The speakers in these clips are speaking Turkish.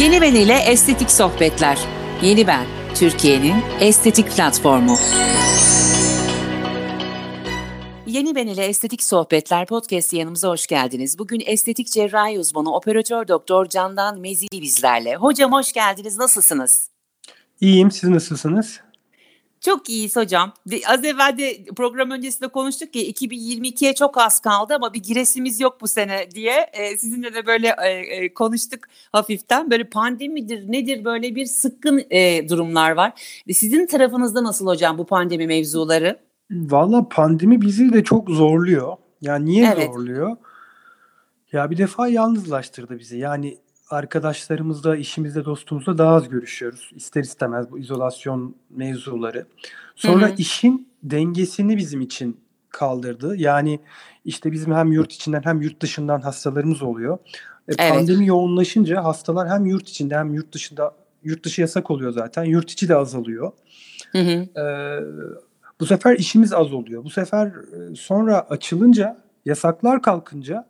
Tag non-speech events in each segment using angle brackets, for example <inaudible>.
Yeni Ben ile Estetik Sohbetler. Yeni Ben, Türkiye'nin estetik platformu. Yeni Ben ile Estetik Sohbetler podcast yanımıza hoş geldiniz. Bugün estetik cerrahi uzmanı operatör doktor Candan Mezili bizlerle. Hocam hoş geldiniz. Nasılsınız? İyiyim. Siz nasılsınız? Çok iyiyiz hocam. Az evvel de program öncesinde konuştuk ki 2022'ye çok az kaldı ama bir giresimiz yok bu sene diye. E, sizinle de böyle e, e, konuştuk hafiften. Böyle pandemidir nedir böyle bir sıkkın e, durumlar var. Sizin tarafınızda nasıl hocam bu pandemi mevzuları? Valla pandemi bizi de çok zorluyor. Yani niye evet. zorluyor? Ya bir defa yalnızlaştırdı bizi. Yani arkadaşlarımızla, işimizde, dostumuzla daha az görüşüyoruz. İster istemez bu izolasyon mevzuları. Sonra hı hı. işin dengesini bizim için kaldırdı. Yani işte bizim hem yurt içinden hem yurt dışından hastalarımız oluyor. E, evet. Pandemi yoğunlaşınca hastalar hem yurt içinde hem yurt dışında yurt dışı yasak oluyor zaten. Yurt içi de azalıyor. Hı hı. Ee, bu sefer işimiz az oluyor. Bu sefer sonra açılınca, yasaklar kalkınca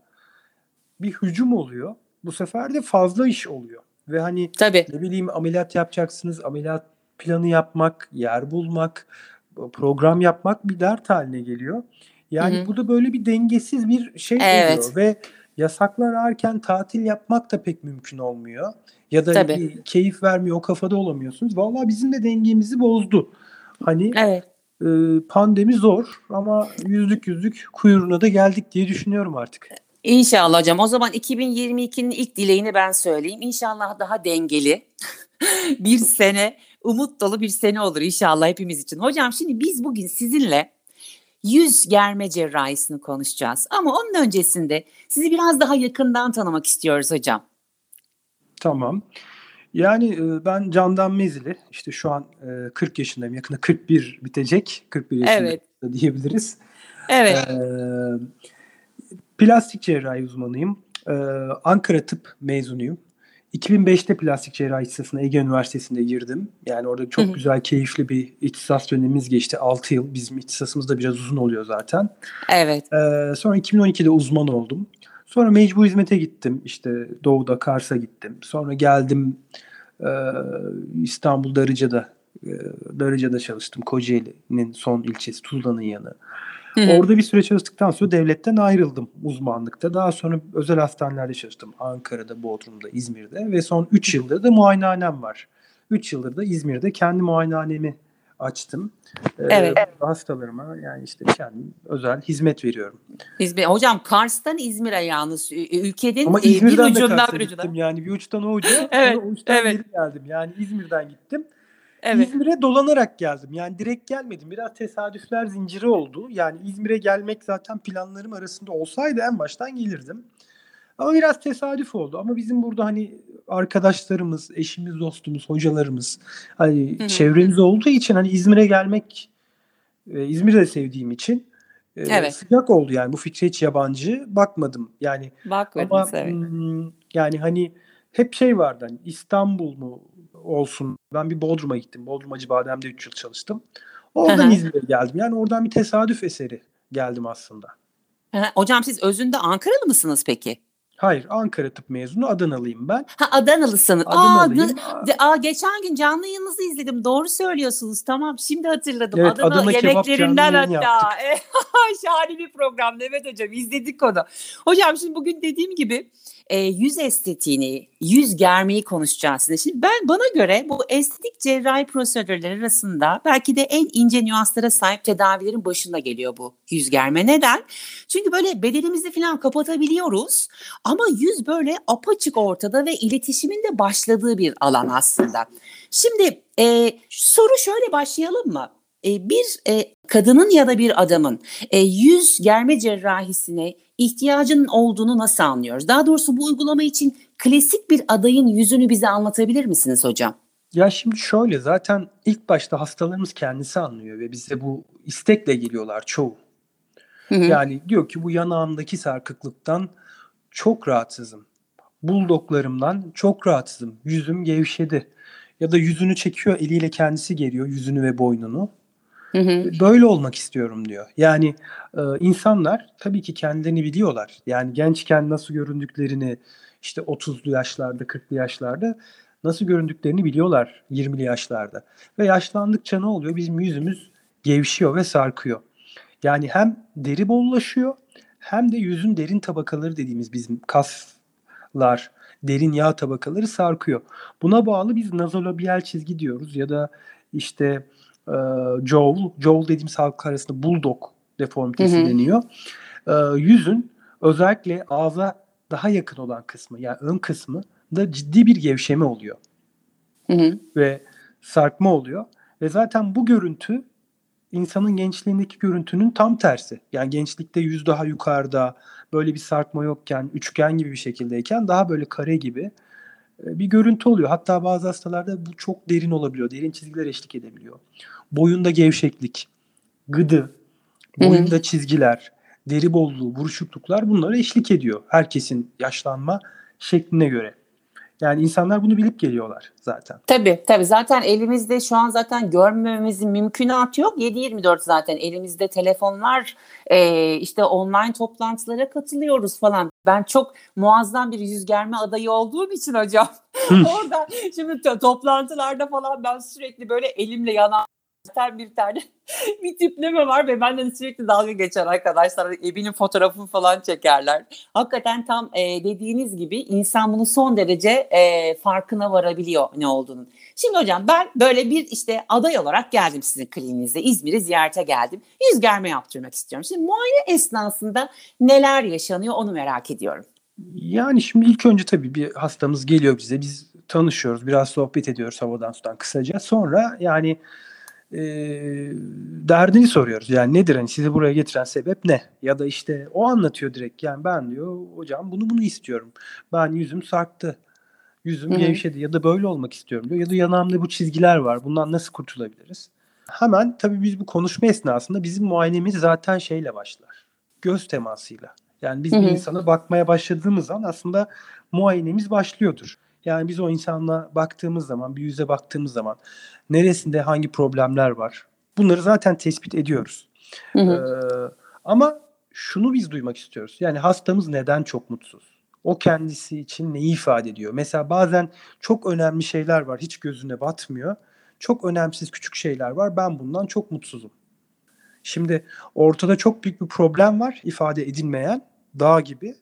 bir hücum oluyor. Bu sefer de fazla iş oluyor. Ve hani Tabii. ne bileyim ameliyat yapacaksınız, ameliyat planı yapmak, yer bulmak, program yapmak bir dert haline geliyor. Yani Hı-hı. bu da böyle bir dengesiz bir şey evet. oluyor ve yasaklar erken tatil yapmak da pek mümkün olmuyor. Ya da Tabii. bir keyif vermiyor, o kafada olamıyorsunuz. Vallahi bizim de dengemizi bozdu. Hani evet. e, pandemi zor ama yüzlük yüzlük kuyruğuna da geldik diye düşünüyorum artık. İnşallah hocam. O zaman 2022'nin ilk dileğini ben söyleyeyim. İnşallah daha dengeli <laughs> bir sene, umut dolu bir sene olur inşallah hepimiz için. Hocam şimdi biz bugün sizinle yüz germe cerrahisini konuşacağız. Ama onun öncesinde sizi biraz daha yakından tanımak istiyoruz hocam. Tamam. Yani ben Candan Mezili. İşte şu an 40 yaşındayım. Yakında 41 bitecek. 41 yaşında evet. diyebiliriz. Evet. Ee, Plastik cerrahi uzmanıyım. Ee, Ankara Tıp mezunuyum. 2005'te plastik cerrahi ihtisasına Ege Üniversitesi'nde girdim. Yani orada çok Hı-hı. güzel, keyifli bir ihtisas dönemimiz geçti. 6 yıl. Bizim ihtisasımız da biraz uzun oluyor zaten. Evet. Ee, sonra 2012'de uzman oldum. Sonra mecbur hizmete gittim. İşte Doğu'da, Kars'a gittim. Sonra geldim e, İstanbul Darıca'da e, Darıca'da çalıştım. Kocaeli'nin son ilçesi Tuzla'nın yanı. Hı-hı. Orada bir süre çalıştıktan sonra devletten ayrıldım uzmanlıkta. Daha sonra özel hastanelerde çalıştım. Ankara'da, Bodrum'da, İzmir'de ve son 3 yıldır da muayenehanem var. 3 yıldır da İzmir'de kendi muayenehanemi açtım. Ee, evet. Hastalarıma yani işte kendim özel hizmet veriyorum. İzmir. Hocam Kars'tan İzmir'e yalnız ülkenin Ama İzmir'den bir ucundan bir ucundan. Yani bir uçtan o uca, <laughs> evet, o uçtan evet. geri geldim. Yani İzmir'den gittim. Evet. İzmir'e dolanarak geldim. Yani direkt gelmedim. Biraz tesadüfler zinciri oldu. Yani İzmir'e gelmek zaten planlarım arasında olsaydı en baştan gelirdim. Ama biraz tesadüf oldu. Ama bizim burada hani arkadaşlarımız, eşimiz, dostumuz, hocalarımız, hani Hı-hı. çevremiz olduğu için hani İzmir'e gelmek, e, İzmir'i de sevdiğim için e, evet. sıcak oldu yani. Bu fikre hiç yabancı bakmadım. Yani Bakmadınız, ama evet. yani hani hep şey vardı hani İstanbul mu olsun. Ben bir Bodrum'a gittim. Bodrum Acıbadem'de 3 yıl çalıştım. Oradan İzmir'e geldim. Yani oradan bir tesadüf eseri geldim aslında. Hocam siz özünde Ankaralı mısınız peki? Hayır, Ankara tıp mezunu Adanalıyım ben. Ha Adanalısın. Adanalıyım. Aa, aa, geçen gün canlı yayınınızı izledim. Doğru söylüyorsunuz. Tamam, şimdi hatırladım. Evet, Adana, Adana yemeklerinden hatta. <laughs> Şahane bir program Evet hocam izledik onu. Hocam şimdi bugün dediğim gibi e, yüz estetiğini, yüz germeyi konuşacağız size. Şimdi ben bana göre bu estetik cerrahi prosedürler arasında belki de en ince nüanslara sahip tedavilerin başında geliyor bu yüz germe. Neden? Çünkü böyle bedenimizi falan kapatabiliyoruz ama yüz böyle apaçık ortada ve iletişimin de başladığı bir alan aslında. Şimdi e, soru şöyle başlayalım mı? E, bir e, kadının ya da bir adamın e, yüz germe cerrahisine ihtiyacının olduğunu nasıl anlıyoruz? Daha doğrusu bu uygulama için klasik bir adayın yüzünü bize anlatabilir misiniz hocam? Ya şimdi şöyle zaten ilk başta hastalarımız kendisi anlıyor ve bize bu istekle geliyorlar çoğu. Hı hı. Yani diyor ki bu yanağımdaki sarkıklıktan çok rahatsızım. Buldoklarımdan çok rahatsızım. Yüzüm gevşedi. Ya da yüzünü çekiyor eliyle kendisi geriyor yüzünü ve boynunu. Hı hı. Böyle olmak istiyorum diyor. Yani e, insanlar tabii ki kendilerini biliyorlar. Yani gençken nasıl göründüklerini işte 30'lu yaşlarda, 40'lı yaşlarda nasıl göründüklerini biliyorlar 20'li yaşlarda. Ve yaşlandıkça ne oluyor? Bizim yüzümüz gevşiyor ve sarkıyor. Yani hem deri bollaşıyor hem de yüzün derin tabakaları dediğimiz bizim kaslar, derin yağ tabakaları sarkıyor. Buna bağlı biz nazolabiyal çizgi diyoruz ya da işte e, jowl, jowl dediğimiz halk arasında bulldog deformitesi hı hı. deniyor. E, yüzün özellikle ağza daha yakın olan kısmı yani ön kısmı da ciddi bir gevşeme oluyor. Hı hı. Ve sarkma oluyor. Ve zaten bu görüntü insanın gençliğindeki görüntünün tam tersi. Yani gençlikte yüz daha yukarıda, böyle bir sarkma yokken, üçgen gibi bir şekildeyken daha böyle kare gibi bir görüntü oluyor. Hatta bazı hastalarda bu çok derin olabiliyor. Derin çizgiler eşlik edebiliyor. Boyunda gevşeklik, gıdı, boyunda Hı-hı. çizgiler, deri bolluğu, buruşukluklar bunlara eşlik ediyor. Herkesin yaşlanma şekline göre. Yani insanlar bunu bilip geliyorlar zaten. Tabii tabii zaten elimizde şu an zaten görmememizin mümkünatı yok. 7-24 zaten elimizde telefonlar e, işte online toplantılara katılıyoruz falan. Ben çok muazzam bir yüz germe adayı olduğum için hocam. <laughs> Orada şimdi toplantılarda falan ben sürekli böyle elimle yanan bir tane <laughs> bir tipleme var ve benden sürekli dalga geçer arkadaşlar. Ebinin fotoğrafını falan çekerler. Hakikaten tam e, dediğiniz gibi insan bunu son derece e, farkına varabiliyor ne olduğunu. Şimdi hocam ben böyle bir işte aday olarak geldim sizin kliniğinize. İzmir'i ziyarete geldim. Yüz germe yaptırmak istiyorum. Şimdi muayene esnasında neler yaşanıyor onu merak ediyorum. Yani şimdi ilk önce tabii bir hastamız geliyor bize. Biz tanışıyoruz. Biraz sohbet ediyoruz havadan sudan kısaca. Sonra yani e, derdini soruyoruz. Yani nedir hani sizi buraya getiren sebep ne? Ya da işte o anlatıyor direkt. Yani ben diyor hocam bunu bunu istiyorum. Ben yüzüm sarktı. Yüzüm Hı-hı. gevşedi ya da böyle olmak istiyorum diyor. Ya da yanağımda bu çizgiler var. Bundan nasıl kurtulabiliriz? Hemen tabii biz bu konuşma esnasında bizim muayenemiz zaten şeyle başlar. Göz temasıyla. Yani biz Hı-hı. bir insana bakmaya başladığımız zaman aslında muayenemiz başlıyordur. Yani biz o insanla baktığımız zaman, bir yüze baktığımız zaman neresinde hangi problemler var? Bunları zaten tespit ediyoruz. Hı hı. Ee, ama şunu biz duymak istiyoruz. Yani hastamız neden çok mutsuz? O kendisi için neyi ifade ediyor? Mesela bazen çok önemli şeyler var, hiç gözüne batmıyor. Çok önemsiz küçük şeyler var. Ben bundan çok mutsuzum. Şimdi ortada çok büyük bir problem var, ifade edilmeyen, dağ gibi.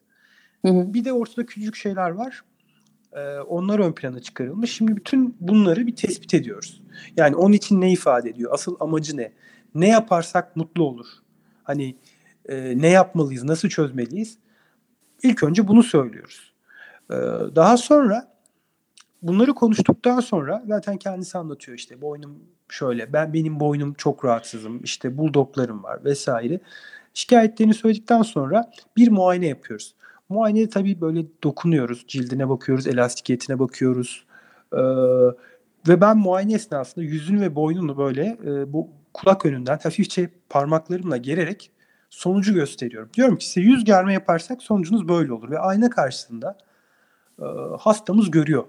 Hı hı. Bir de ortada küçük şeyler var. Ee, onlar ön plana çıkarılmış. Şimdi bütün bunları bir tespit ediyoruz. Yani onun için ne ifade ediyor? Asıl amacı ne? Ne yaparsak mutlu olur? Hani e, ne yapmalıyız? Nasıl çözmeliyiz? İlk önce bunu söylüyoruz. Ee, daha sonra bunları konuştuktan sonra zaten kendisi anlatıyor işte boynum şöyle ben benim boynum çok rahatsızım işte buldoklarım var vesaire. Şikayetlerini söyledikten sonra bir muayene yapıyoruz. Muayene tabii böyle dokunuyoruz. Cildine bakıyoruz, elastikiyetine bakıyoruz. Ee, ve ben muayene esnasında yüzünü ve boynunu böyle e, bu kulak önünden hafifçe parmaklarımla gererek sonucu gösteriyorum. Diyorum ki size yüz germe yaparsak sonucunuz böyle olur. Ve ayna karşısında e, hastamız görüyor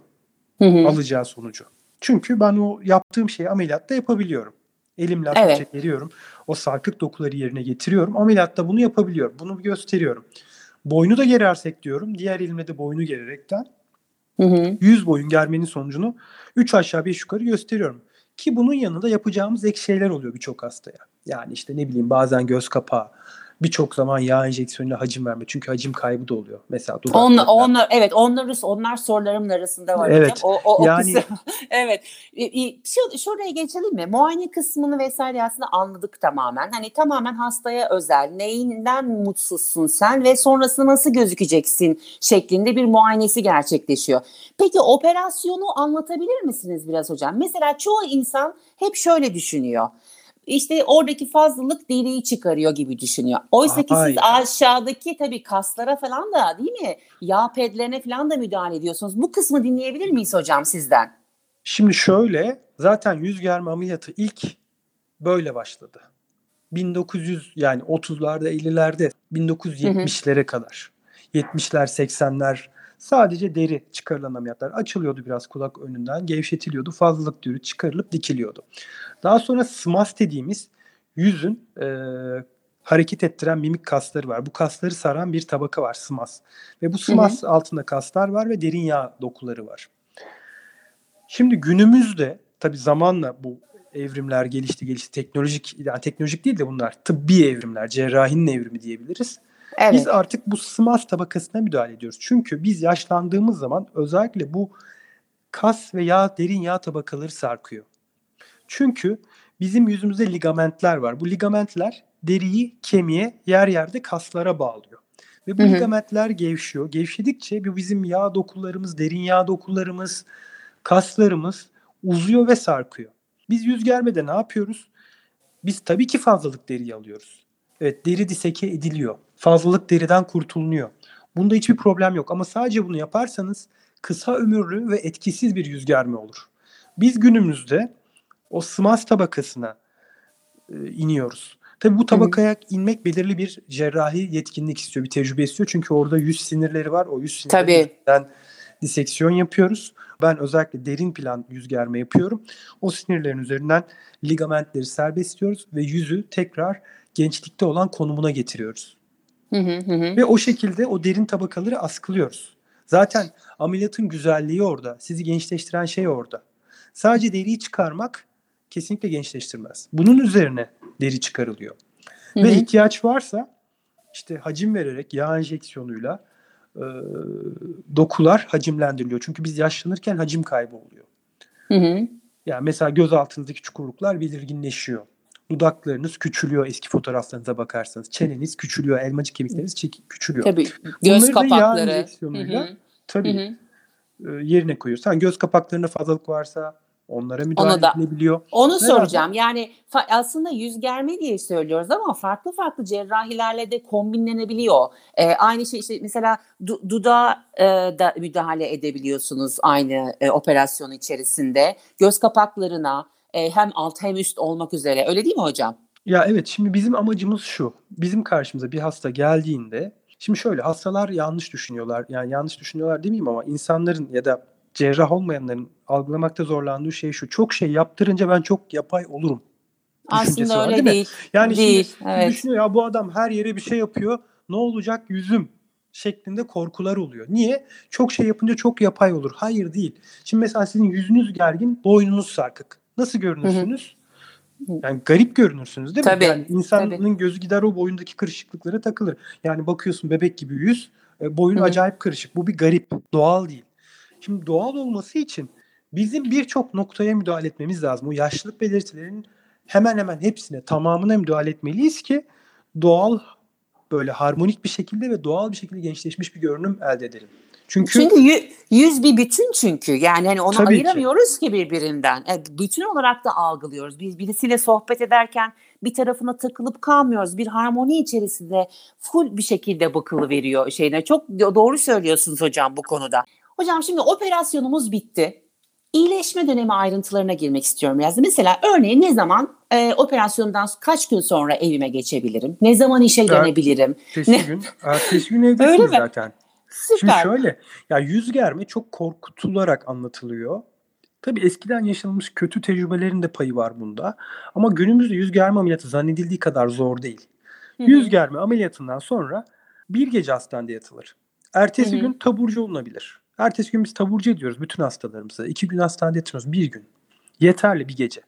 hı hı. alacağı sonucu. Çünkü ben o yaptığım şeyi ameliyatta yapabiliyorum. Elimle evet. veriyorum. O sarkık dokuları yerine getiriyorum. Ameliyatta bunu yapabiliyorum. Bunu gösteriyorum. Boynu da gerersek diyorum. Diğer elimle de boynu gererekten hı hı. 100 boyun germenin sonucunu 3 aşağı 5 yukarı gösteriyorum. Ki bunun yanında yapacağımız ek şeyler oluyor birçok hastaya. Yani işte ne bileyim bazen göz kapağı, birçok zaman yağ enjeksiyonuyla hacim verme. Çünkü hacim kaybı da oluyor. Mesela dudaklarda. Onlar, onlar, evet onlar, onlar sorularımın arasında var evet. hocam. O, o, yani, o <laughs> evet. Şu, şuraya geçelim mi? Muayene kısmını vesaire aslında anladık tamamen. Hani tamamen hastaya özel. Neyinden mutsuzsun sen ve sonrasında nasıl gözükeceksin şeklinde bir muayenesi gerçekleşiyor. Peki operasyonu anlatabilir misiniz biraz hocam? Mesela çoğu insan hep şöyle düşünüyor işte oradaki fazlalık deriyi çıkarıyor gibi düşünüyor. Oysa ki siz aşağıdaki tabii kaslara falan da değil mi? Yağ pedlerine falan da müdahale ediyorsunuz. Bu kısmı dinleyebilir miyiz hocam sizden? Şimdi şöyle zaten yüz germe ameliyatı ilk böyle başladı. 1900 yani 30'larda 50'lerde 1970'lere kadar. 70'ler 80'ler sadece deri çıkarılan ameliyatlar açılıyordu biraz kulak önünden gevşetiliyordu fazlalık dürü çıkarılıp dikiliyordu. Daha sonra SMAS dediğimiz yüzün e, hareket ettiren mimik kasları var. Bu kasları saran bir tabaka var SMAS. Ve bu SMAS hı hı. altında kaslar var ve derin yağ dokuları var. Şimdi günümüzde tabi zamanla bu evrimler gelişti gelişti teknolojik yani teknolojik değil de bunlar tıbbi evrimler cerrahinin evrimi diyebiliriz. Evet. Biz artık bu SMAS tabakasına müdahale ediyoruz. Çünkü biz yaşlandığımız zaman özellikle bu kas ve yağ derin yağ tabakaları sarkıyor. Çünkü bizim yüzümüzde ligamentler var. Bu ligamentler deriyi kemiğe yer yerde kaslara bağlıyor. Ve bu hı hı. ligamentler gevşiyor. Gevşedikçe bu bizim yağ dokularımız, derin yağ dokularımız, kaslarımız uzuyor ve sarkıyor. Biz yüz germede ne yapıyoruz? Biz tabii ki fazlalık deriyi alıyoruz. Evet deri diseke ediliyor. Fazlalık deriden kurtulunuyor. Bunda hiçbir problem yok ama sadece bunu yaparsanız kısa ömürlü ve etkisiz bir yüz germe olur. Biz günümüzde o smas tabakasına e, iniyoruz. Tabii bu tabakaya Hı-hı. inmek belirli bir cerrahi yetkinlik istiyor, bir tecrübe istiyor. Çünkü orada yüz sinirleri var. O yüz sinirlerinden diseksiyon yapıyoruz. Ben özellikle derin plan yüz germe yapıyorum. O sinirlerin üzerinden ligamentleri serbestliyoruz ve yüzü tekrar gençlikte olan konumuna getiriyoruz. Hı hı hı. Ve o şekilde o derin tabakaları askılıyoruz. Zaten ameliyatın güzelliği orada. Sizi gençleştiren şey orada. Sadece deriyi çıkarmak kesinlikle gençleştirmez. Bunun üzerine deri çıkarılıyor. Hı-hı. Ve ihtiyaç varsa işte hacim vererek yağ enjeksiyonuyla e, dokular hacimlendiriliyor. Çünkü biz yaşlanırken hacim kaybı oluyor. Hı hı. Yani mesela göz altınızdaki çukurluklar belirginleşiyor. Dudaklarınız küçülüyor eski fotoğraflarınıza bakarsanız. Çeneniz küçülüyor, elmacık kemikleriniz küçülüyor. Tabii. Göz Bunları kapakları. da yağ tabii hı hı. yerine koyuyoruz. Yani göz kapaklarında fazlalık varsa Onlara müdahale onu da, edilebiliyor. Onu Herhalde. soracağım. Yani fa- aslında yüz germe diye söylüyoruz ama farklı farklı cerrahilerle de kombinlenebiliyor. Ee, aynı şey işte mesela du- dudağa e, da müdahale edebiliyorsunuz aynı e, operasyon içerisinde. Göz kapaklarına e, hem alt hem üst olmak üzere. Öyle değil mi hocam? Ya evet şimdi bizim amacımız şu. Bizim karşımıza bir hasta geldiğinde Şimdi şöyle hastalar yanlış düşünüyorlar. Yani yanlış düşünüyorlar demeyeyim ama insanların ya da cerrah olmayanların algılamakta zorlandığı şey şu. Çok şey yaptırınca ben çok yapay olurum. Aslında var, öyle değil. değil. Yani değil, şimdi evet. düşünüyor ya bu adam her yere bir şey yapıyor. Ne olacak yüzüm şeklinde korkular oluyor. Niye? Çok şey yapınca çok yapay olur. Hayır değil. Şimdi mesela sizin yüzünüz gergin, boynunuz sarkık. Nasıl görünürsünüz? Yani garip görünürsünüz değil mi? Tabii, yani insanın tabii. gözü gider o boyundaki kırışıklıklara takılır. Yani bakıyorsun bebek gibi yüz, e, boyun acayip kırışık. Bu bir garip, doğal değil. Şimdi doğal olması için bizim birçok noktaya müdahale etmemiz lazım. O yaşlılık belirtilerinin hemen hemen hepsine, tamamına müdahale etmeliyiz ki doğal böyle harmonik bir şekilde ve doğal bir şekilde gençleşmiş bir görünüm elde edelim. Çünkü çünkü yüz bir bütün çünkü. Yani hani onu ayıramıyoruz ki. ki birbirinden. E, bütün olarak da algılıyoruz. Biz birisiyle sohbet ederken bir tarafına takılıp kalmıyoruz. Bir harmoni içerisinde full bir şekilde bakılı veriyor şeyine. Çok doğru söylüyorsunuz hocam bu konuda. Hocam şimdi operasyonumuz bitti. İyileşme dönemi ayrıntılarına girmek istiyorum biraz. Mesela örneğin ne zaman e, operasyondan kaç gün sonra evime geçebilirim? Ne zaman işe dönebilirim? Ertesi ne? gün, ertesi gün evdesin Öyle zaten. Süper. Şimdi şöyle, ya yüz germe çok korkutularak anlatılıyor. Tabii eskiden yaşanmış kötü tecrübelerin de payı var bunda. Ama günümüzde yüz germe ameliyatı zannedildiği kadar zor değil. Hı-hı. Yüz germe ameliyatından sonra bir gece hastanede yatılır. Ertesi Hı-hı. gün taburcu olunabilir. Ertesi gün biz taburcu ediyoruz bütün hastalarımızı. İki gün hastanede yatıyoruz. Bir gün. Yeterli bir gece.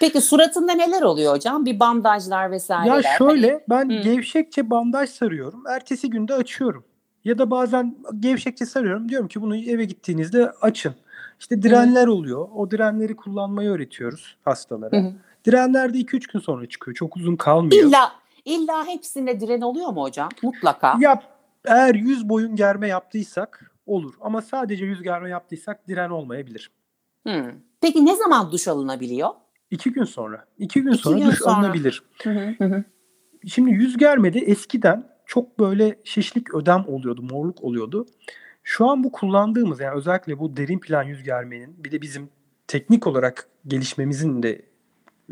Peki suratında neler oluyor hocam? Bir bandajlar vesaireler. Ya şöyle ben Hı. gevşekçe bandaj sarıyorum. Ertesi günde açıyorum. Ya da bazen gevşekçe sarıyorum. Diyorum ki bunu eve gittiğinizde açın. İşte direnler Hı. oluyor. O direnleri kullanmayı öğretiyoruz hastalara. Hı. Direnler de 2-3 gün sonra çıkıyor. Çok uzun kalmıyor. İlla illa hepsinde diren oluyor mu hocam? Mutlaka. Ya eğer yüz boyun germe yaptıysak olur. Ama sadece yüz germe yaptıysak diren olmayabilir. Hmm. Peki ne zaman duş alınabiliyor? İki gün sonra. İki gün İki sonra gün duş sonra. alınabilir. Hı hı Şimdi yüz germede eskiden çok böyle şişlik ödem oluyordu, morluk oluyordu. Şu an bu kullandığımız yani özellikle bu derin plan yüz germenin bir de bizim teknik olarak gelişmemizin de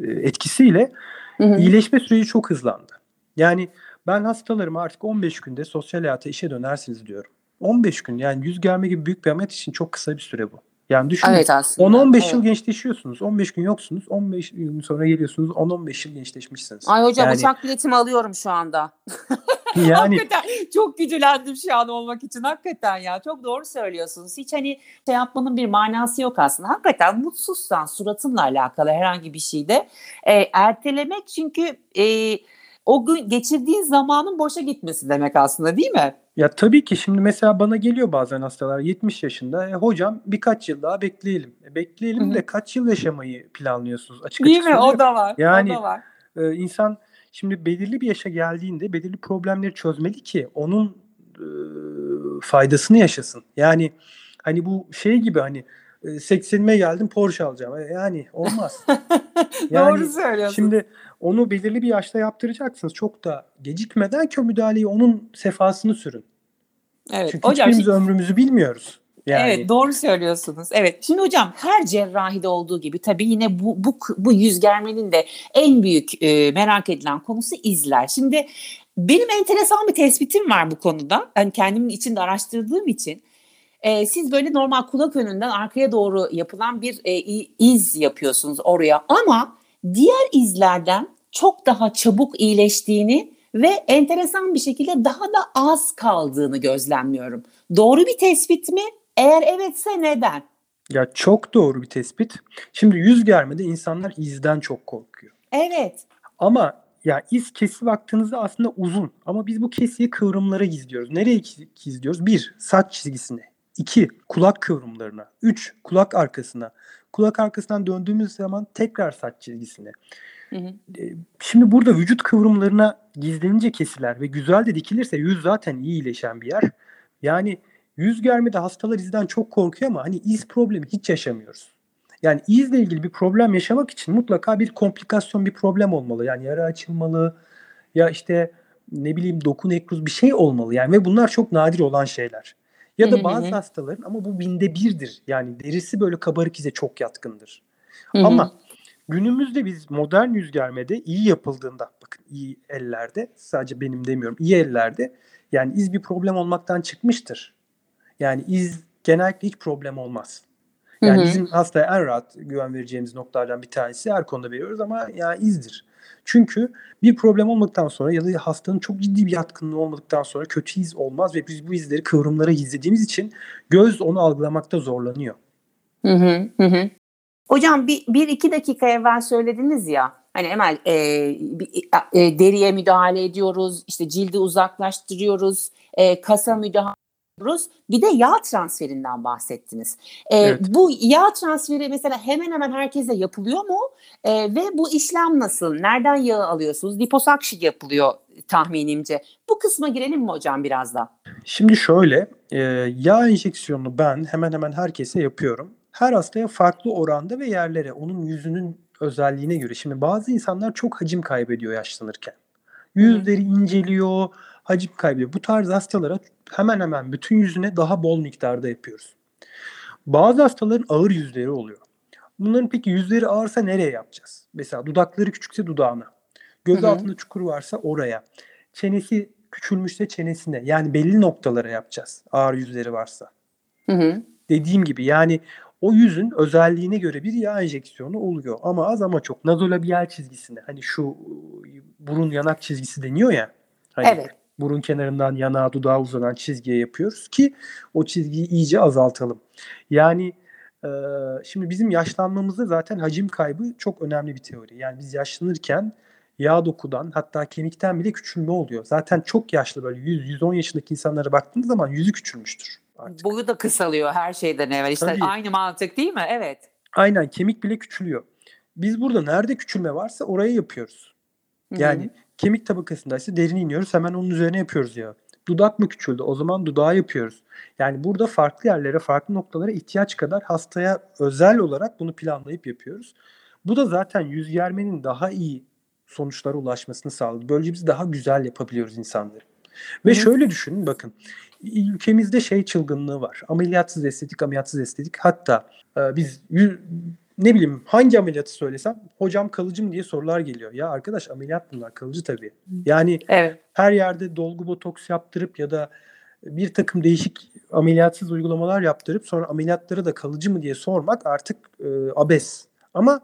e, etkisiyle hı hı. iyileşme süreci çok hızlandı. Yani ben hastalarıma artık 15 günde sosyal hayata işe dönersiniz diyorum. 15 gün yani yüz germe gibi büyük bir ameliyat için çok kısa bir süre bu. Yani düşünün Evet aslında. 10-15 Evet. yıl gençleşiyorsunuz. 15 gün yoksunuz. 15 gün sonra geliyorsunuz. 10-15 yıl gençleşmişsiniz. Ay hocam Yani- uçak biletimi alıyorum şu anda. <laughs> Yani <laughs> Hakikaten çok güdülendim şu an olmak için. Hakikaten ya çok doğru söylüyorsunuz. Hiç hani şey yapmanın bir manası yok aslında. Hakikaten mutsuzsan suratınla alakalı herhangi bir şeyde e, ertelemek çünkü e, o gün geçirdiğin zamanın boşa gitmesi demek aslında değil mi? ya tabii ki şimdi mesela bana geliyor bazen hastalar 70 yaşında. E, hocam birkaç yıl daha bekleyelim. E, bekleyelim de kaç yıl yaşamayı planlıyorsunuz? Açık Değil açık mi? O söylüyorum. da var. Yani- o da var. Ee, insan şimdi belirli bir yaşa geldiğinde belirli problemleri çözmeli ki onun e, faydasını yaşasın. Yani hani bu şey gibi hani e, 80'ime geldim Porsche alacağım. E, Yani olmaz. <laughs> Yani doğru söylüyorsun. Şimdi onu belirli bir yaşta yaptıracaksınız. Çok da gecikmeden ki müdahaleyi onun sefasını sürün. evet. Çünkü hocam hiçbirimiz şimdi- ömrümüzü bilmiyoruz. Yani Evet doğru söylüyorsunuz. Evet. Şimdi hocam her cerrahide olduğu gibi tabii yine bu bu bu yüz germenin de en büyük e, merak edilen konusu izler. Şimdi benim enteresan bir tespitim var bu konuda. Ben kendimin içinde araştırdığım için e, siz böyle normal kulak önünden arkaya doğru yapılan bir e, iz yapıyorsunuz oraya ama diğer izlerden çok daha çabuk iyileştiğini ve enteresan bir şekilde daha da az kaldığını gözlemliyorum. Doğru bir tespit mi? Eğer evetse neden? ya çok doğru bir tespit. Şimdi yüz germede insanlar izden çok korkuyor. Evet. Ama ya iz kesi baktığınızda aslında uzun. Ama biz bu kesiyi kıvrımlara gizliyoruz. Nereye gizliyoruz? Bir, saç çizgisine. İki, kulak kıvrımlarına. Üç, kulak arkasına. Kulak arkasından döndüğümüz zaman tekrar saç çizgisine. Hı hı. E, Şimdi burada vücut kıvrımlarına gizlenince kesiler ve güzel de dikilirse yüz zaten iyi iyileşen bir yer. Yani yüz germede hastalar izden çok korkuyor ama hani iz problemi hiç yaşamıyoruz. Yani izle ilgili bir problem yaşamak için mutlaka bir komplikasyon, bir problem olmalı. Yani yara açılmalı ya işte ne bileyim doku nekruz bir şey olmalı. Yani ve bunlar çok nadir olan şeyler. Ya da bazı hastaların ama bu binde birdir. Yani derisi böyle kabarık ize çok yatkındır. Ama günümüzde biz modern yüz germede iyi yapıldığında bakın iyi ellerde sadece benim demiyorum iyi ellerde yani iz bir problem olmaktan çıkmıştır. Yani iz genellikle hiç problem olmaz. Yani Hı hı. bizim hastaya en rahat güven vereceğimiz noktalardan bir tanesi her konuda veriyoruz ama yani izdir. Çünkü bir problem olmadıktan sonra ya da hastanın çok ciddi bir yatkınlığı olmadıktan sonra kötü iz olmaz ve biz bu izleri kıvrımlara gizlediğimiz için göz onu algılamakta zorlanıyor. Hı hı, hı hı. Hocam bir, bir iki dakika evvel söylediniz ya hani Emel e, bir- e, deriye müdahale ediyoruz işte cildi uzaklaştırıyoruz e, kasa müdahale ediyoruz bir de yağ transferinden bahsettiniz. E, Evet. Bu yağ transferi mesela hemen hemen herkese yapılıyor mu E, ve bu işlem nasıl nereden yağı alıyorsunuz liposakşi yapılıyor tahminimce bu kısma girelim mi hocam biraz da? Şimdi şöyle, e, yağ enjeksiyonunu ben hemen hemen herkese yapıyorum. Her hastaya farklı oranda ve yerlere, onun yüzünün özelliğine göre. Şimdi bazı insanlar çok hacim kaybediyor yaşlanırken. Yüzleri inceliyor, hacim kaybediyor. Bu tarz hastalara hemen hemen bütün yüzüne daha bol miktarda yapıyoruz. Bazı hastaların ağır yüzleri oluyor. Bunların peki yüzleri ağırsa nereye yapacağız? Mesela dudakları küçükse dudağına. Göz Hı hı. altında çukur varsa oraya. Çenesi küçülmüşse çenesine. Yani belli noktalara yapacağız. Ağır yüzleri varsa. Hı hı. Dediğim gibi yani o yüzün özelliğine göre bir yağ enjeksiyonu oluyor. Ama az ama çok. Nazolabiyal çizgisine. Hani şu burun yanak çizgisi deniyor ya. Hani Evet. burun kenarından yanağa dudağa uzanan çizgiye yapıyoruz ki o çizgiyi iyice azaltalım. Yani e, şimdi bizim yaşlanmamızda zaten hacim kaybı çok önemli bir teori. Yani biz yaşlanırken yağ dokudan hatta kemikten bile küçülme oluyor. Zaten çok yaşlı böyle 100-110 yaşındaki insanlara baktığınız zaman yüzü küçülmüştür. Artık. Boyu da kısalıyor her şeyden evvel. İşte Tabii. aynı mantık değil mi? Evet. Aynen kemik bile küçülüyor. Biz burada nerede küçülme varsa oraya yapıyoruz. Yani kemik tabakasındaysa derine iniyoruz hemen onun üzerine yapıyoruz ya. Dudak mı küçüldü? O zaman dudağı yapıyoruz. Yani burada farklı yerlere, farklı noktalara ihtiyaç kadar hastaya özel olarak bunu planlayıp yapıyoruz. Bu da zaten yüz germenin daha iyi sonuçlara ulaşmasını sağladı. Böylece biz daha güzel yapabiliyoruz insanları. Ve hı. şöyle düşünün bakın. Ülkemizde şey çılgınlığı var. Ameliyatsız estetik, ameliyatsız estetik. Hatta e, biz ne bileyim hangi ameliyatı söylesem hocam kalıcı mı diye sorular geliyor. Ya arkadaş ameliyat bunlar kalıcı tabii. Yani Evet. her yerde dolgu botoks yaptırıp ya da bir takım değişik ameliyatsız uygulamalar yaptırıp sonra ameliyatları da kalıcı mı diye sormak artık e, abes. Ama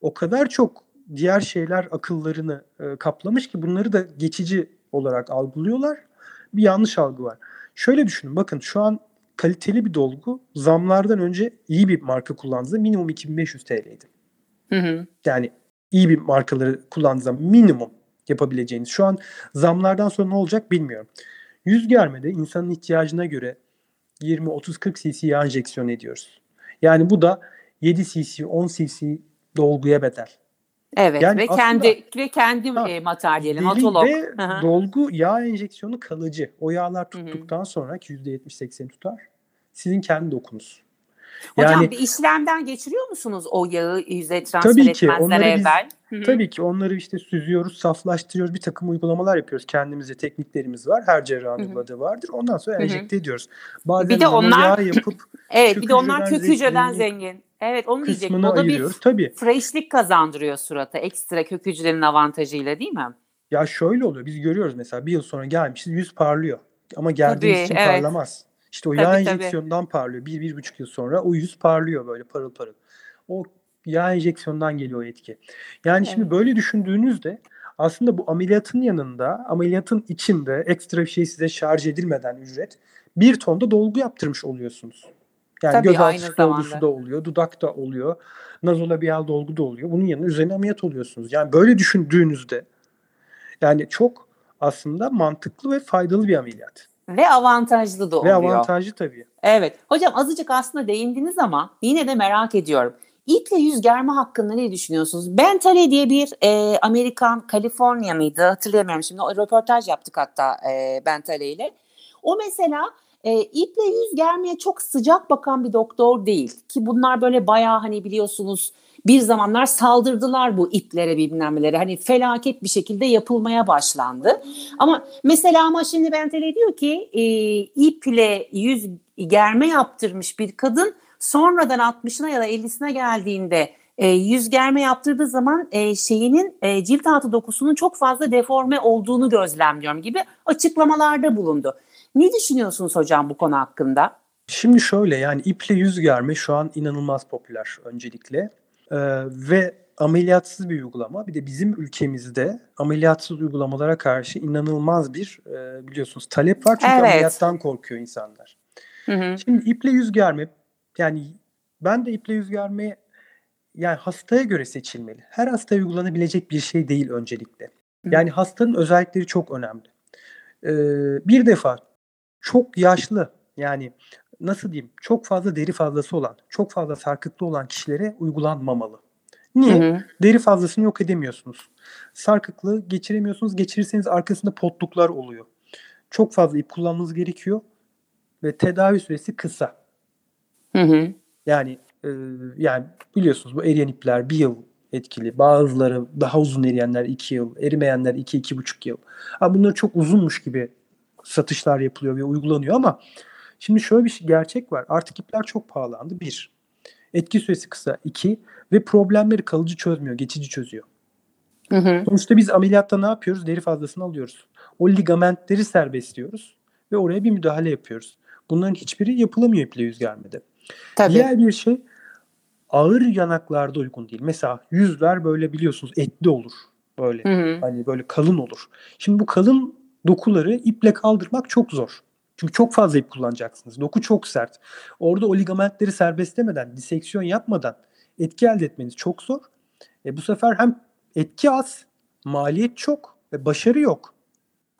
o kadar çok diğer şeyler akıllarını e, kaplamış ki bunları da geçici olarak algılıyorlar. Bir yanlış algı var. Şöyle düşünün bakın şu an kaliteli bir dolgu zamlardan önce iyi bir marka kullandığında minimum 2500 TL'ydi. Hı hı. Yani iyi bir markaları kullandığınızda minimum yapabileceğiniz. Şu an zamlardan sonra ne olacak bilmiyorum. Yüz germede insanın ihtiyacına göre 20, 30, 40 cc yağ enjeksiyon ediyoruz. Yani bu da 7 cc, 10 cc dolguya bedel. Evet yani ve kendi ve kendi ha, e, materyali matolog. Ve dolgu yağ enjeksiyonu kalıcı. O yağlar tuttuktan Hı-hı. sonra %70-80 tutar. Sizin kendi dokunuz. Hocam yani, bir işlemden geçiriyor musunuz o yağı yüzeye transfer tabii ki, etmezden evvel? Biz, tabii ki onları işte süzüyoruz, saflaştırıyoruz. Bir takım uygulamalar yapıyoruz. Kendimize tekniklerimiz var. Her cerrahın uyguladığı vardır. Ondan sonra enjekte ediyoruz. Bazen bir de onlar yapıp <laughs> Evet bir de onlar kök hücreden zengin. Evet onu diyecektim. O da bir Tabii. freshlik kazandırıyor surata. Ekstra kök hücrenin avantajıyla değil mi? Ya şöyle oluyor. Biz görüyoruz mesela bir yıl sonra gelmişiz yüz parlıyor. Ama geldiğimiz için evet. parlamaz. İşte o tabii, yağ enjeksiyonundan tabii. parlıyor. Bir, bir buçuk yıl sonra o yüz parlıyor böyle parıl parıl. O yağ enjeksiyondan geliyor o etki. Yani evet. şimdi böyle düşündüğünüzde aslında bu ameliyatın yanında, ameliyatın içinde ekstra bir şey size şarj edilmeden ücret bir tonda dolgu yaptırmış oluyorsunuz. Yani Tabii, gözaltı dolgusu da oluyor, dudak da oluyor, nazolabial dolgu da oluyor. Bunun yanında üzerine ameliyat oluyorsunuz. Yani böyle düşündüğünüzde yani çok aslında mantıklı ve faydalı bir ameliyat. Ve avantajlı da oluyor. Ve avantajlı tabii. Evet. Hocam azıcık aslında değindiniz ama yine de merak ediyorum. İple yüz germe hakkında ne düşünüyorsunuz? Bentale diye bir e, Amerikan, Kaliforniya mıydı hatırlayamıyorum şimdi. O röportaj yaptık hatta e, Bentale ile. O mesela e, iple yüz germeye çok sıcak bakan bir doktor değil. Ki bunlar böyle bayağı hani biliyorsunuz bir zamanlar saldırdılar bu iplere bilmem Hani felaket bir şekilde yapılmaya başlandı. Ama mesela ama şimdi Bentele diyor ki e, iple yüz germe yaptırmış bir kadın sonradan 60'ına ya da 50'sine geldiğinde e, yüz germe yaptırdığı zaman e, şeyinin e, cilt altı dokusunun çok fazla deforme olduğunu gözlemliyorum gibi açıklamalarda bulundu. Ne düşünüyorsunuz hocam bu konu hakkında? Şimdi şöyle yani iple yüz germe şu an inanılmaz popüler öncelikle. Ee, ve ameliyatsız bir uygulama. Bir de bizim ülkemizde ameliyatsız uygulamalara karşı inanılmaz bir e, biliyorsunuz talep var. Çünkü evet. ameliyattan korkuyor insanlar. Hı hı. Şimdi iple yüz germe yani ben de iple yüz germe yani hastaya göre seçilmeli. Her hastaya uygulanabilecek bir şey değil öncelikle. Yani hastanın özellikleri çok önemli. Ee, bir defa çok yaşlı yani nasıl diyeyim çok fazla deri fazlası olan, çok fazla sarkıklı olan kişilere uygulanmamalı. Niye? Hı hı. Deri fazlasını yok edemiyorsunuz. Sarkıklığı geçiremiyorsunuz. Geçirirseniz arkasında potluklar oluyor. Çok fazla ip kullanmanız gerekiyor ve tedavi süresi kısa. Hı hı. Yani e, yani biliyorsunuz bu eriyen ipler bir yıl etkili. Bazıları daha uzun eriyenler iki yıl, erimeyenler iki iki buçuk yıl. Ha, bunlar çok uzunmuş gibi satışlar yapılıyor ve uygulanıyor ama şimdi şöyle bir şey, gerçek var. Artık ipler çok pahalandı. Bir. Etki süresi kısa. iki Ve problemleri kalıcı çözmüyor. Geçici çözüyor. Hı hı. Sonuçta biz ameliyatta ne yapıyoruz? Deri fazlasını alıyoruz. O ligamentleri serbestliyoruz ve oraya bir müdahale yapıyoruz. Bunların hiçbiri yapılamıyor iple yüz germede. Tabii. Diğer bir şey ağır yanaklarda uygun değil. Mesela yüzler böyle biliyorsunuz etli olur. Böyle hı hı. hani böyle kalın olur. Şimdi bu kalın dokuları iple kaldırmak çok zor. Çünkü çok fazla ip kullanacaksınız. Doku çok sert. Orada o ligamentleri serbestlemeden, diseksiyon yapmadan etki elde etmeniz çok zor. E bu sefer hem etki az, maliyet çok ve başarı yok.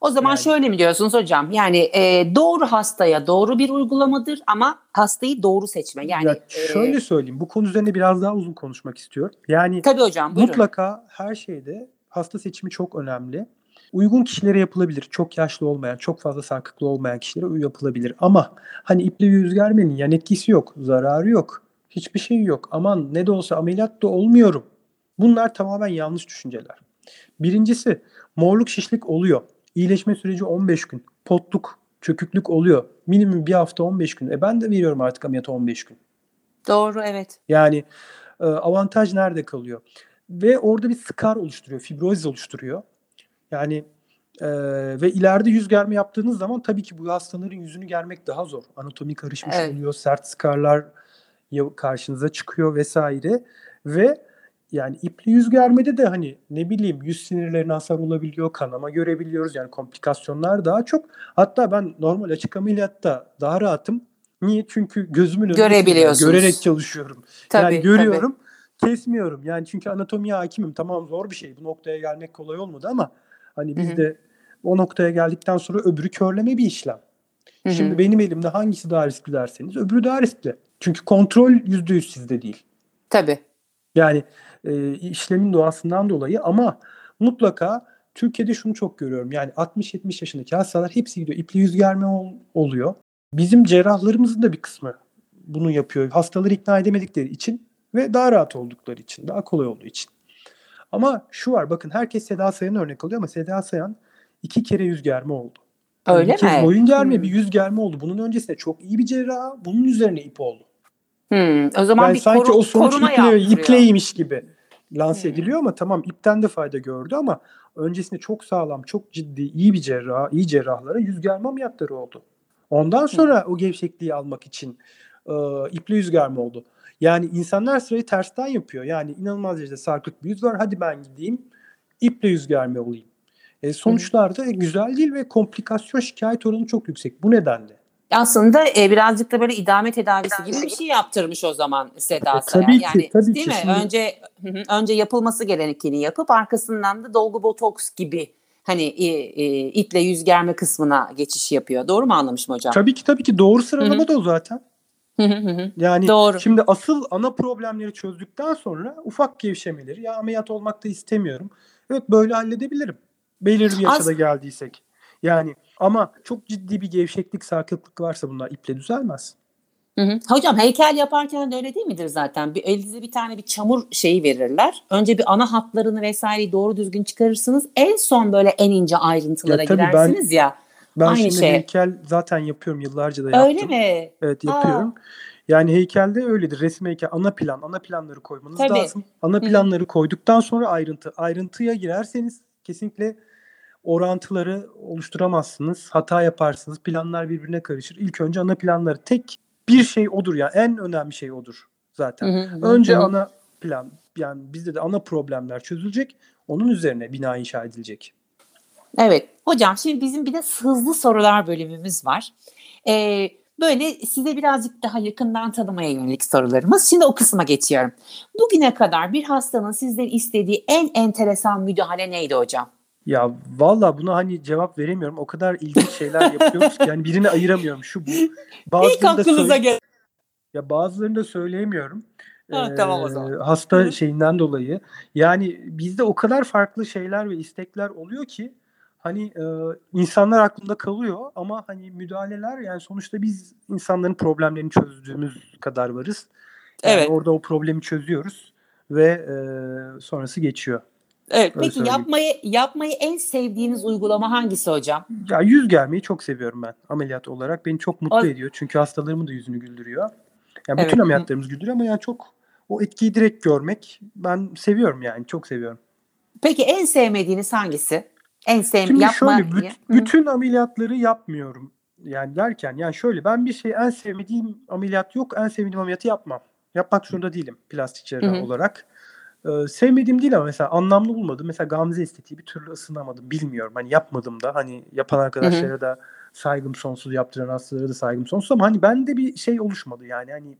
O zaman yani, şöyle mi diyorsunuz hocam? Yani e, doğru hastaya doğru bir uygulamadır ama hastayı doğru seçme. Yani ya şöyle e, söyleyeyim. Bu konu üzerine biraz daha uzun konuşmak istiyorum. Yani Tabii hocam. Buyurun. Mutlaka her şeyde hasta seçimi çok önemli. Uygun kişilere yapılabilir. Çok yaşlı olmayan, çok fazla sarkıklı olmayan kişilere yapılabilir. Ama hani iple yüz germenin yan etkisi yok, zararı yok. Hiçbir şey yok. Aman ne de olsa ameliyat da olmuyorum. Bunlar tamamen yanlış düşünceler. Birincisi morluk şişlik oluyor. İyileşme süreci 15 gün. Potluk, çöküklük oluyor. Minimum bir hafta 15 gün. E ben de veriyorum artık ameliyata 15 gün. Doğru evet. Yani e, avantaj nerede kalıyor? Ve orada bir skar oluşturuyor, fibroz oluşturuyor. Yani Ee, ve ileride yüz germe yaptığınız zaman tabii ki bu hastaların yüzünü germek daha zor. Anatomi karışmış evet. oluyor, sert skarlar karşınıza çıkıyor vesaire ve yani ipli yüz germede de hani ne bileyim yüz sinirlerine hasar olabiliyor, kanama görebiliyoruz. Yani komplikasyonlar daha çok. Hatta ben normal açık ameliyatta daha rahatım. Niye? Çünkü gözümün önünde görerek çalışıyorum. Tabii, yani görüyorum, tabii. kesmiyorum. Yani çünkü anatomiye hakimim. Tamam zor bir şey. Bu noktaya gelmek kolay olmadı ama hani biz de o noktaya geldikten sonra öbürü körleme bir işlem. Hı-hı. Şimdi benim elimde hangisi daha riskli derseniz öbürü daha riskli. Çünkü kontrol yüzde yüz sizde değil. Tabii. Yani e, işlemin doğasından dolayı ama mutlaka Türkiye'de şunu çok görüyorum. Yani 60-70 yaşındaki hastalar hepsi gidiyor. İpli yüz germe ol, oluyor. Bizim cerrahlarımızın da bir kısmı bunu yapıyor. Hastaları ikna edemedikleri için ve daha rahat oldukları için, daha kolay olduğu için. Ama şu var bakın herkes Seda Sayan örnek alıyor ama Seda Sayan iki kere yüz germe oldu. Yani Öyle mi? boyun germe hmm. bir yüz germe oldu. Bunun öncesinde çok iyi bir cerrah bunun üzerine ip oldu. Hmm. O zaman yani bir sanki koru, o sonuç iple, ipleymiş gibi lanse hmm. ediliyor ama tamam ipten de fayda gördü ama öncesinde çok sağlam, çok ciddi, iyi bir cerrah, iyi cerrahlara yüz germe ameliyatları oldu. Ondan sonra hmm. o gevşekliği almak için e, iple yüz germe oldu. Yani insanlar sırayı tersten yapıyor. Yani inanılmaz derecede sarkık bir yüz var. Hadi ben gideyim iple yüz germe olayım. E, sonuçlar da güzel değil ve komplikasyon şikayet oranı çok yüksek. Bu nedenle. Aslında e, birazcık da böyle idame tedavisi gibi bir şey yaptırmış o zaman Seda e, tabii yani, ki, tabii değil ki. mi? Şimdi... Önce önce yapılması gerekeni yapıp arkasından da dolgu botoks gibi hani e, e, iple yüz germe kısmına geçiş yapıyor. Doğru mu anlamışım hocam? Tabii ki tabii ki doğru sıralama da o zaten. Yani Doğru. şimdi asıl ana problemleri çözdükten sonra ufak gevşemeleri ya ameliyat olmak da istemiyorum. Evet böyle halledebilirim. Belirli bir yaşa da geldiysek. Yani ama çok ciddi bir gevşeklik, sarkıklık varsa bunlar iple düzelmez. Hı hı. Hocam heykel yaparken de öyle değil midir zaten? Bir, elinize bir tane bir çamur şeyi verirler. Önce bir ana hatlarını vesaireyi doğru düzgün çıkarırsınız. En son böyle en ince ayrıntılara ya, girersiniz ben, ya. Ben aynı şimdi şey. heykel zaten yapıyorum yıllarca da yaptım. Öyle mi? Evet yapıyorum. Aa. Yani heykelde öyledir. Resim heykel ana plan, ana planları koymanız Tabii. lazım. Ana planları Hı. koyduktan sonra ayrıntı. Ayrıntıya girerseniz kesinlikle orantıları oluşturamazsınız. Hata yaparsınız. Planlar birbirine karışır. İlk önce ana planları tek bir şey odur ya. En önemli şey odur zaten. Hı hı, önce hı. ana plan yani bizde de ana problemler çözülecek. Onun üzerine bina inşa edilecek. Evet. Hocam şimdi bizim bir de hızlı sorular bölümümüz var. Ee, böyle size birazcık daha yakından tanımaya yönelik sorularımız. Şimdi o kısma geçiyorum. Bugüne kadar bir hastanın sizden istediği en enteresan müdahale neydi hocam? Ya valla buna hani cevap veremiyorum. O kadar ilginç şeyler yapıyoruz ki yani birini ayıramıyorum. Şu bu. İlk aklınıza gel. Ya bazılarını da söyleyemiyorum. Ha, ee, tamam o zaman. Hasta Hı. şeyinden dolayı. Yani bizde o kadar farklı şeyler ve istekler oluyor ki hani e, insanlar aklında kalıyor ama hani müdahaleler yani sonuçta biz insanların problemlerini çözdüğümüz kadar varız. Yani evet. Orada o problemi çözüyoruz ve e, sonrası geçiyor. Evet. Öyle peki söyleyeyim. yapmayı yapmayı en sevdiğiniz uygulama hangisi hocam? Ya yüz germeyi çok seviyorum ben ameliyat olarak. Beni çok mutlu o... ediyor. Çünkü hastalarımın da yüzünü güldürüyor. Yani bütün evet. ameliyatlarımız güldürüyor ama yani çok o etkiyi direkt görmek ben seviyorum yani çok seviyorum. Peki en sevmediğiniz hangisi? En sevmediğiniz yapma şöyle büt, bütün ameliyatları yapmıyorum. Yani derken yani şöyle ben bir şey en sevmediğim ameliyat yok. En sevmediğim ameliyatı yapmam. Yapmak zorunda değilim plastik cerrah olarak. Eee, sevmediğim değil ama mesela anlamlı bulmadım. Mesela Gamze estetiği bir türlü ısınamadım. Bilmiyorum, hani, yapmadım da. Hani, yapan arkadaşlara da saygım sonsuz, yaptıran hastalara da saygım sonsuz ama, hani, bende bir şey oluşmadı yani, hani,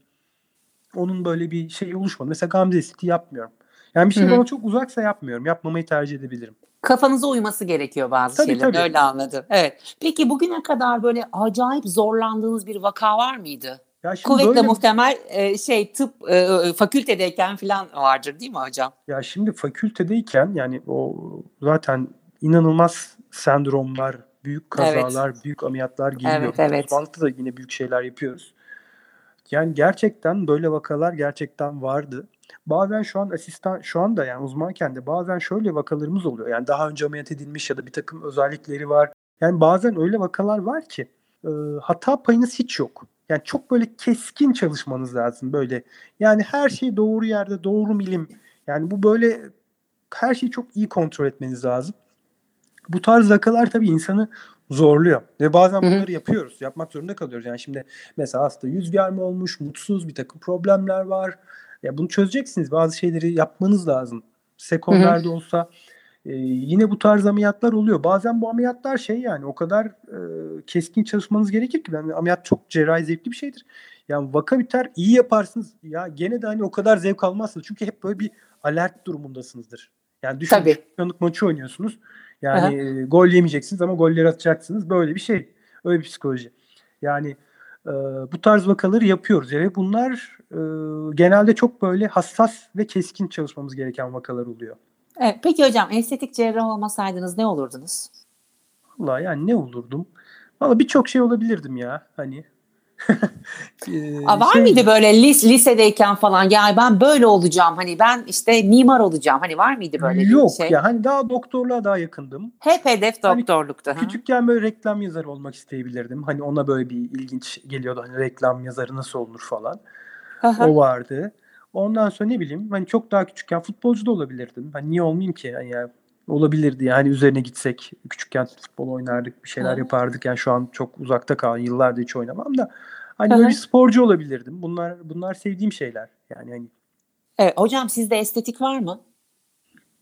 onun böyle bir şeyi oluşmadı. Mesela Gamze estetiği yapmıyorum. Yani bir şey bana çok uzaksa yapmıyorum. Yapmamayı tercih edebilirim. Kafanıza uyması gerekiyor bazı Tabii, şeylerin. tabii. Öyle anladım. Evet. Peki bugüne kadar böyle acayip zorlandığınız bir vaka var mıydı? Ya şimdi Kuvvetle böyle, muhtemel e, şey tıp e, fakültedeyken falan vardır değil mi hocam? Ya şimdi fakültedeyken yani o zaten inanılmaz sendromlar, büyük kazalar, evet. büyük ameliyatlar geliyor. Evet, evet. Uzmanlıkta da yine büyük şeyler yapıyoruz. Yani gerçekten böyle vakalar gerçekten vardı. Bazen şu an asistan şu anda yani uzmanken de bazen şöyle vakalarımız oluyor. Yani daha önce ameliyat edilmiş ya da bir takım özellikleri var. Yani bazen öyle vakalar var ki e, hata payınız hiç yok. Yani çok böyle keskin çalışmanız lazım böyle. Yani her şey doğru yerde, doğru milim. Yani bu böyle her şeyi çok iyi kontrol etmeniz lazım. bu tarz vakalar tabii insanı zorluyor. Ve bazen bunları Hı-hı. yapıyoruz. Yapmak zorunda kalıyoruz. Yani şimdi mesela hasta yüz germe olmuş, mutsuz, bir takım problemler var. Ya bunu çözeceksiniz. Bazı şeyleri yapmanız lazım. Sekonderde olsa e, yine bu tarz ameliyatlar oluyor. Bazen bu ameliyatlar şey yani o kadar e, keskin çalışmanız gerekir ki. Yani ameliyat çok cerrahi zevkli bir şeydir. Yani vaka biter iyi yaparsınız. Ya gene de hani o kadar zevk almazsınız. Çünkü hep böyle bir alert durumundasınızdır. Yani düşünün şampiyonluk maçı oynuyorsunuz. Yani Aha. gol yemeyeceksiniz ama golleri atacaksınız. Böyle bir şey. Öyle bir psikoloji. Yani e, bu tarz vakaları yapıyoruz. Yani bunlar e, genelde çok böyle hassas ve keskin çalışmamız gereken vakalar oluyor. Evet, peki hocam estetik cerrah olmasaydınız ne olurdunuz? Valla yani ne olurdum? Valla birçok şey olabilirdim ya. Hani ee, <laughs> Aa, var şey, mıydı böyle lis lisedeyken falan yani ben böyle olacağım hani ben işte mimar olacağım hani var mıydı böyle yok, bir şey? Yok ya hani daha doktorluğa daha yakındım. Hep hedef hani doktorluktu. Hani, küçükken böyle reklam yazarı olmak isteyebilirdim. Hani ona böyle bir ilginç geliyordu hani reklam yazarı nasıl olur falan. Aha. O vardı. Ondan sonra ne bileyim hani çok daha küçükken futbolcu da olabilirdim. Hani niye olmayayım ki? Yani olabilirdi yani üzerine gitsek küçükken futbol oynardık bir şeyler Hı. yapardık yani şu an çok uzakta kalan yıllardır hiç oynamam da hani Hı. böyle bir sporcu olabilirdim bunlar bunlar sevdiğim şeyler yani hani Evet hocam sizde estetik var mı?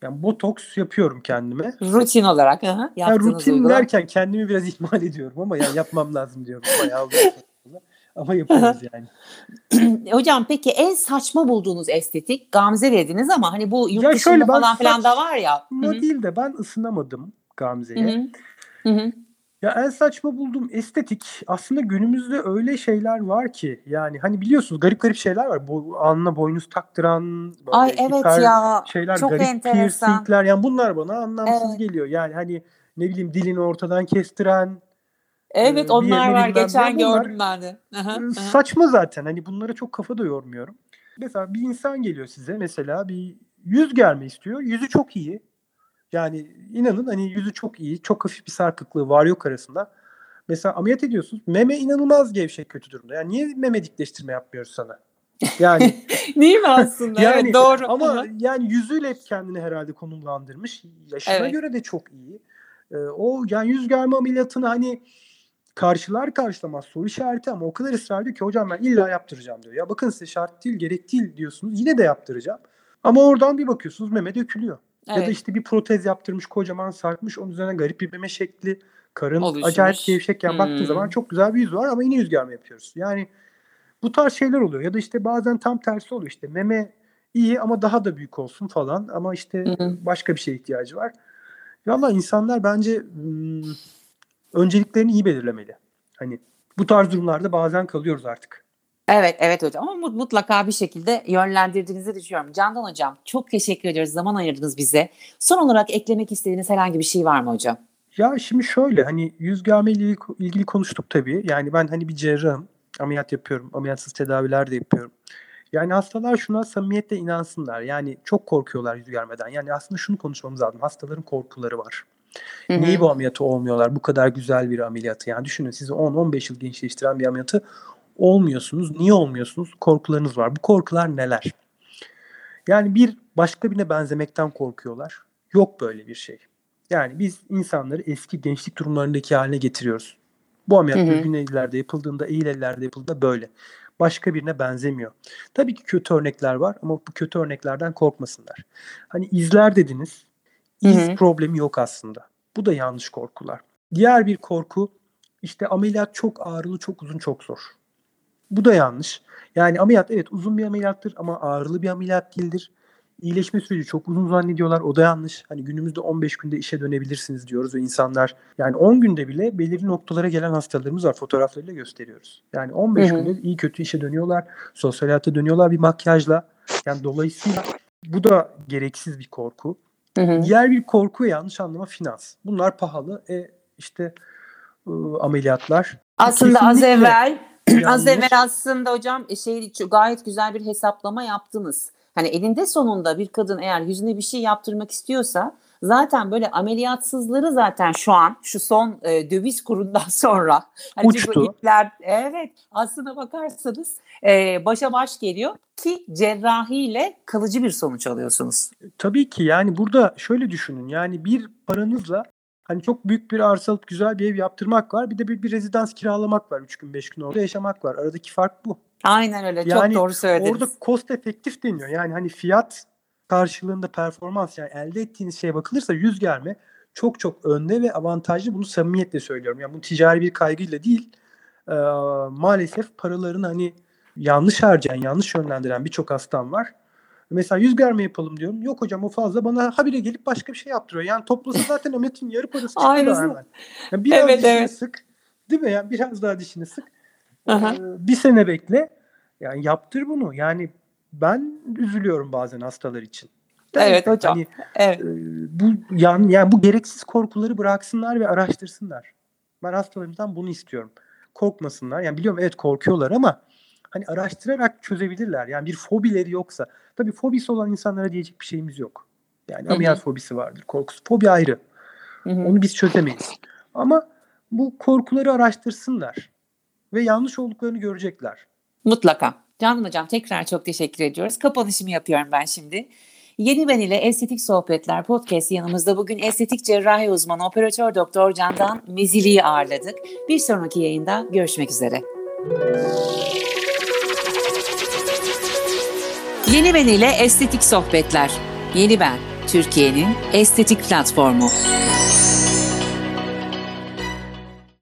Yani botoks yapıyorum kendime. Rutin olarak. Hı, yani rutin uygulama. derken kendimi biraz ihmal <laughs> ediyorum ama yani yapmam lazım diyorum. Bayağı ama yapıyoruz yani. <clears throat> Hocam peki en saçma bulduğunuz estetik Gamze dediniz ama hani bu yurt ya dışında şöyle, falan filan da var ya. Ama değil de ben ısınamadım Gamze'ye. Ya en saçma bulduğum estetik aslında günümüzde öyle şeyler var ki yani hani biliyorsunuz garip garip şeyler var. Bu alnına boynuz taktıran Ay evet ya şeyler çok garip enteresan. piercingler yani bunlar bana anlamsız evet. geliyor. Yani hani ne bileyim dilini ortadan kestiren Evet onlar var. Geçen gördüm ben de. Saçma zaten. Hani bunlara çok kafa da yormuyorum. Mesela bir insan geliyor size mesela bir yüz germe istiyor. Yüzü çok iyi. Yani inanın hani yüzü çok iyi. Çok hafif bir sarkıklığı var yok arasında. Mesela ameliyat ediyorsunuz. Meme inanılmaz gevşek kötü durumda. Yani niye meme dikleştirme yapmıyoruz sana? Yani <laughs> değil mi aslında? yani, evet doğru. Ama yani yüzüyle hep kendini herhalde konumlandırmış. Yaşına evet. göre de çok iyi. Ee, o yani yüz germe ameliyatını hani karşılar karşılamaz soru işareti ama o kadar ısrar ediyor ki hocam ben illa yaptıracağım diyor. Ya bakın size şart değil gerek değil diyorsunuz yine de yaptıracağım. Ama oradan bir bakıyorsunuz meme dökülüyor. Evet. Ya da işte bir protez yaptırmış kocaman sarkmış onun üzerine garip bir meme şekli karın Oluşmuş. acayip gevşekken hmm. baktığın zaman çok güzel bir yüz var ama yine yüz germe yapıyoruz. Yani bu tarz şeyler oluyor ya da işte bazen tam tersi oluyor işte meme iyi ama daha da büyük olsun falan ama işte hmm. başka bir şeye ihtiyacı var. Valla insanlar bence hmm, önceliklerini iyi belirlemeli. Hani bu tarz durumlarda bazen kalıyoruz artık. Evet, evet hocam ama mutlaka bir şekilde yönlendirdiğinizi düşünüyorum. Candan hocam çok teşekkür ediyoruz. Zaman ayırdınız bize. Son olarak eklemek istediğiniz herhangi bir şey var mı hocam? Ya şimdi şöyle hani yüz germe ile ilgili konuştuk tabii. Yani ben hani bir cerrahım. Ameliyat yapıyorum. Ameliyatsız tedaviler de yapıyorum. Yani hastalar şuna samimiyetle inansınlar. Yani çok korkuyorlar yüz germeden. Yani aslında şunu konuşmamız lazım. Hastaların korkuları var. Hı-hı. Niye bu ameliyatı olmuyorlar? Bu kadar güzel bir ameliyatı. Yani düşünün sizi 10-15 yıl gençleştiren bir ameliyatı olmuyorsunuz. Niye olmuyorsunuz? Korkularınız var. Bu korkular neler? Yani bir başka birine benzemekten korkuyorlar. Yok böyle bir şey. Yani biz insanları eski gençlik durumlarındaki haline getiriyoruz. Bu ameliyat düzgün ellerde yapıldığında, eğil ellerde yapıldığında böyle. Başka birine benzemiyor. Tabii ki kötü örnekler var ama bu kötü örneklerden korkmasınlar. Hani izler dediniz. İz Hı-hı. problemi yok aslında. Bu da yanlış korkular. Diğer bir korku işte ameliyat çok ağrılı, çok uzun, çok zor. Bu da yanlış. Yani ameliyat evet uzun bir ameliyattır ama ağrılı bir ameliyat değildir. İyileşme süreci çok uzun zannediyorlar. O da yanlış. Hani günümüzde 15 günde işe dönebilirsiniz diyoruz ve insanlar yani 10 günde bile belirli noktalara gelen hastalarımız var. Fotoğraflarıyla gösteriyoruz. Yani 15 Hı-hı. günde iyi kötü işe dönüyorlar. Sosyal hayata dönüyorlar bir makyajla. Yani dolayısıyla bu da gereksiz bir korku. Hı hı. Diğer bir korku yanlış anlama finans. Bunlar pahalı. E işte ıı, ameliyatlar. Aslında az evvel <clears throat> az evvel aslında hocam e, şey gayet güzel bir hesaplama yaptınız. Hani elinde sonunda bir kadın eğer yüzüne bir şey yaptırmak istiyorsa zaten böyle ameliyatsızları zaten şu an şu son e, döviz kurundan <laughs> sonra hani uçtu. Ipler, evet aslına bakarsanız e, başa baş geliyor ki cerrahiyle kalıcı bir sonuç alıyorsunuz. Tabii ki yani burada şöyle düşünün yani bir paranızla Hani çok büyük bir arsa alıp güzel bir ev yaptırmak var. Bir de bir, bir rezidans kiralamak var. 3 gün 5 gün orada yaşamak var. Aradaki fark bu. Aynen öyle. Yani çok doğru söylediniz. Orada cost efektif deniyor. Yani hani fiyat karşılığında performans yani elde ettiğiniz şeye bakılırsa yüz germe çok çok önde ve avantajlı. Bunu samimiyetle söylüyorum. Yani bu ticari bir kaygıyla değil. E, maalesef paralarını hani yanlış harcayan, yanlış yönlendiren birçok hastam var. Mesela yüz germe yapalım diyorum. Yok hocam o fazla. Bana habire gelip başka bir şey yaptırıyor. Yani toplasa <laughs> zaten ameliyatın yarı parası çıktı hemen. Yani biraz evet, dişini evet. sık. Değil mi? Yani biraz daha dişini sık. Aha. Ee, bir sene bekle. Yani yaptır bunu. Yani ben üzülüyorum bazen hastalar için. Yani evet hocam. Hani, evet. E, bu yani, yani bu gereksiz korkuları bıraksınlar ve araştırsınlar. Ben hastalarımdan bunu istiyorum. Korkmasınlar. Yani biliyorum evet korkuyorlar ama hani araştırarak çözebilirler. Yani bir fobileri yoksa. Tabii fobisi olan insanlara diyecek bir şeyimiz yok. Yani ameliyat fobisi vardır. Korkusu. Fobi ayrı. Hı-hı. Onu biz çözemeyiz. Ama bu korkuları araştırsınlar. Ve yanlış olduklarını görecekler. Mutlaka. Canım hocam tekrar çok teşekkür ediyoruz. Kapanışımı yapıyorum ben şimdi. Yeni Ben ile Estetik Sohbetler podcast yanımızda bugün estetik cerrahi uzmanı operatör doktor Candan Mezili'yi ağırladık. Bir sonraki yayında görüşmek üzere. Yeni Ben ile Estetik Sohbetler. Yeni Ben, Türkiye'nin estetik platformu.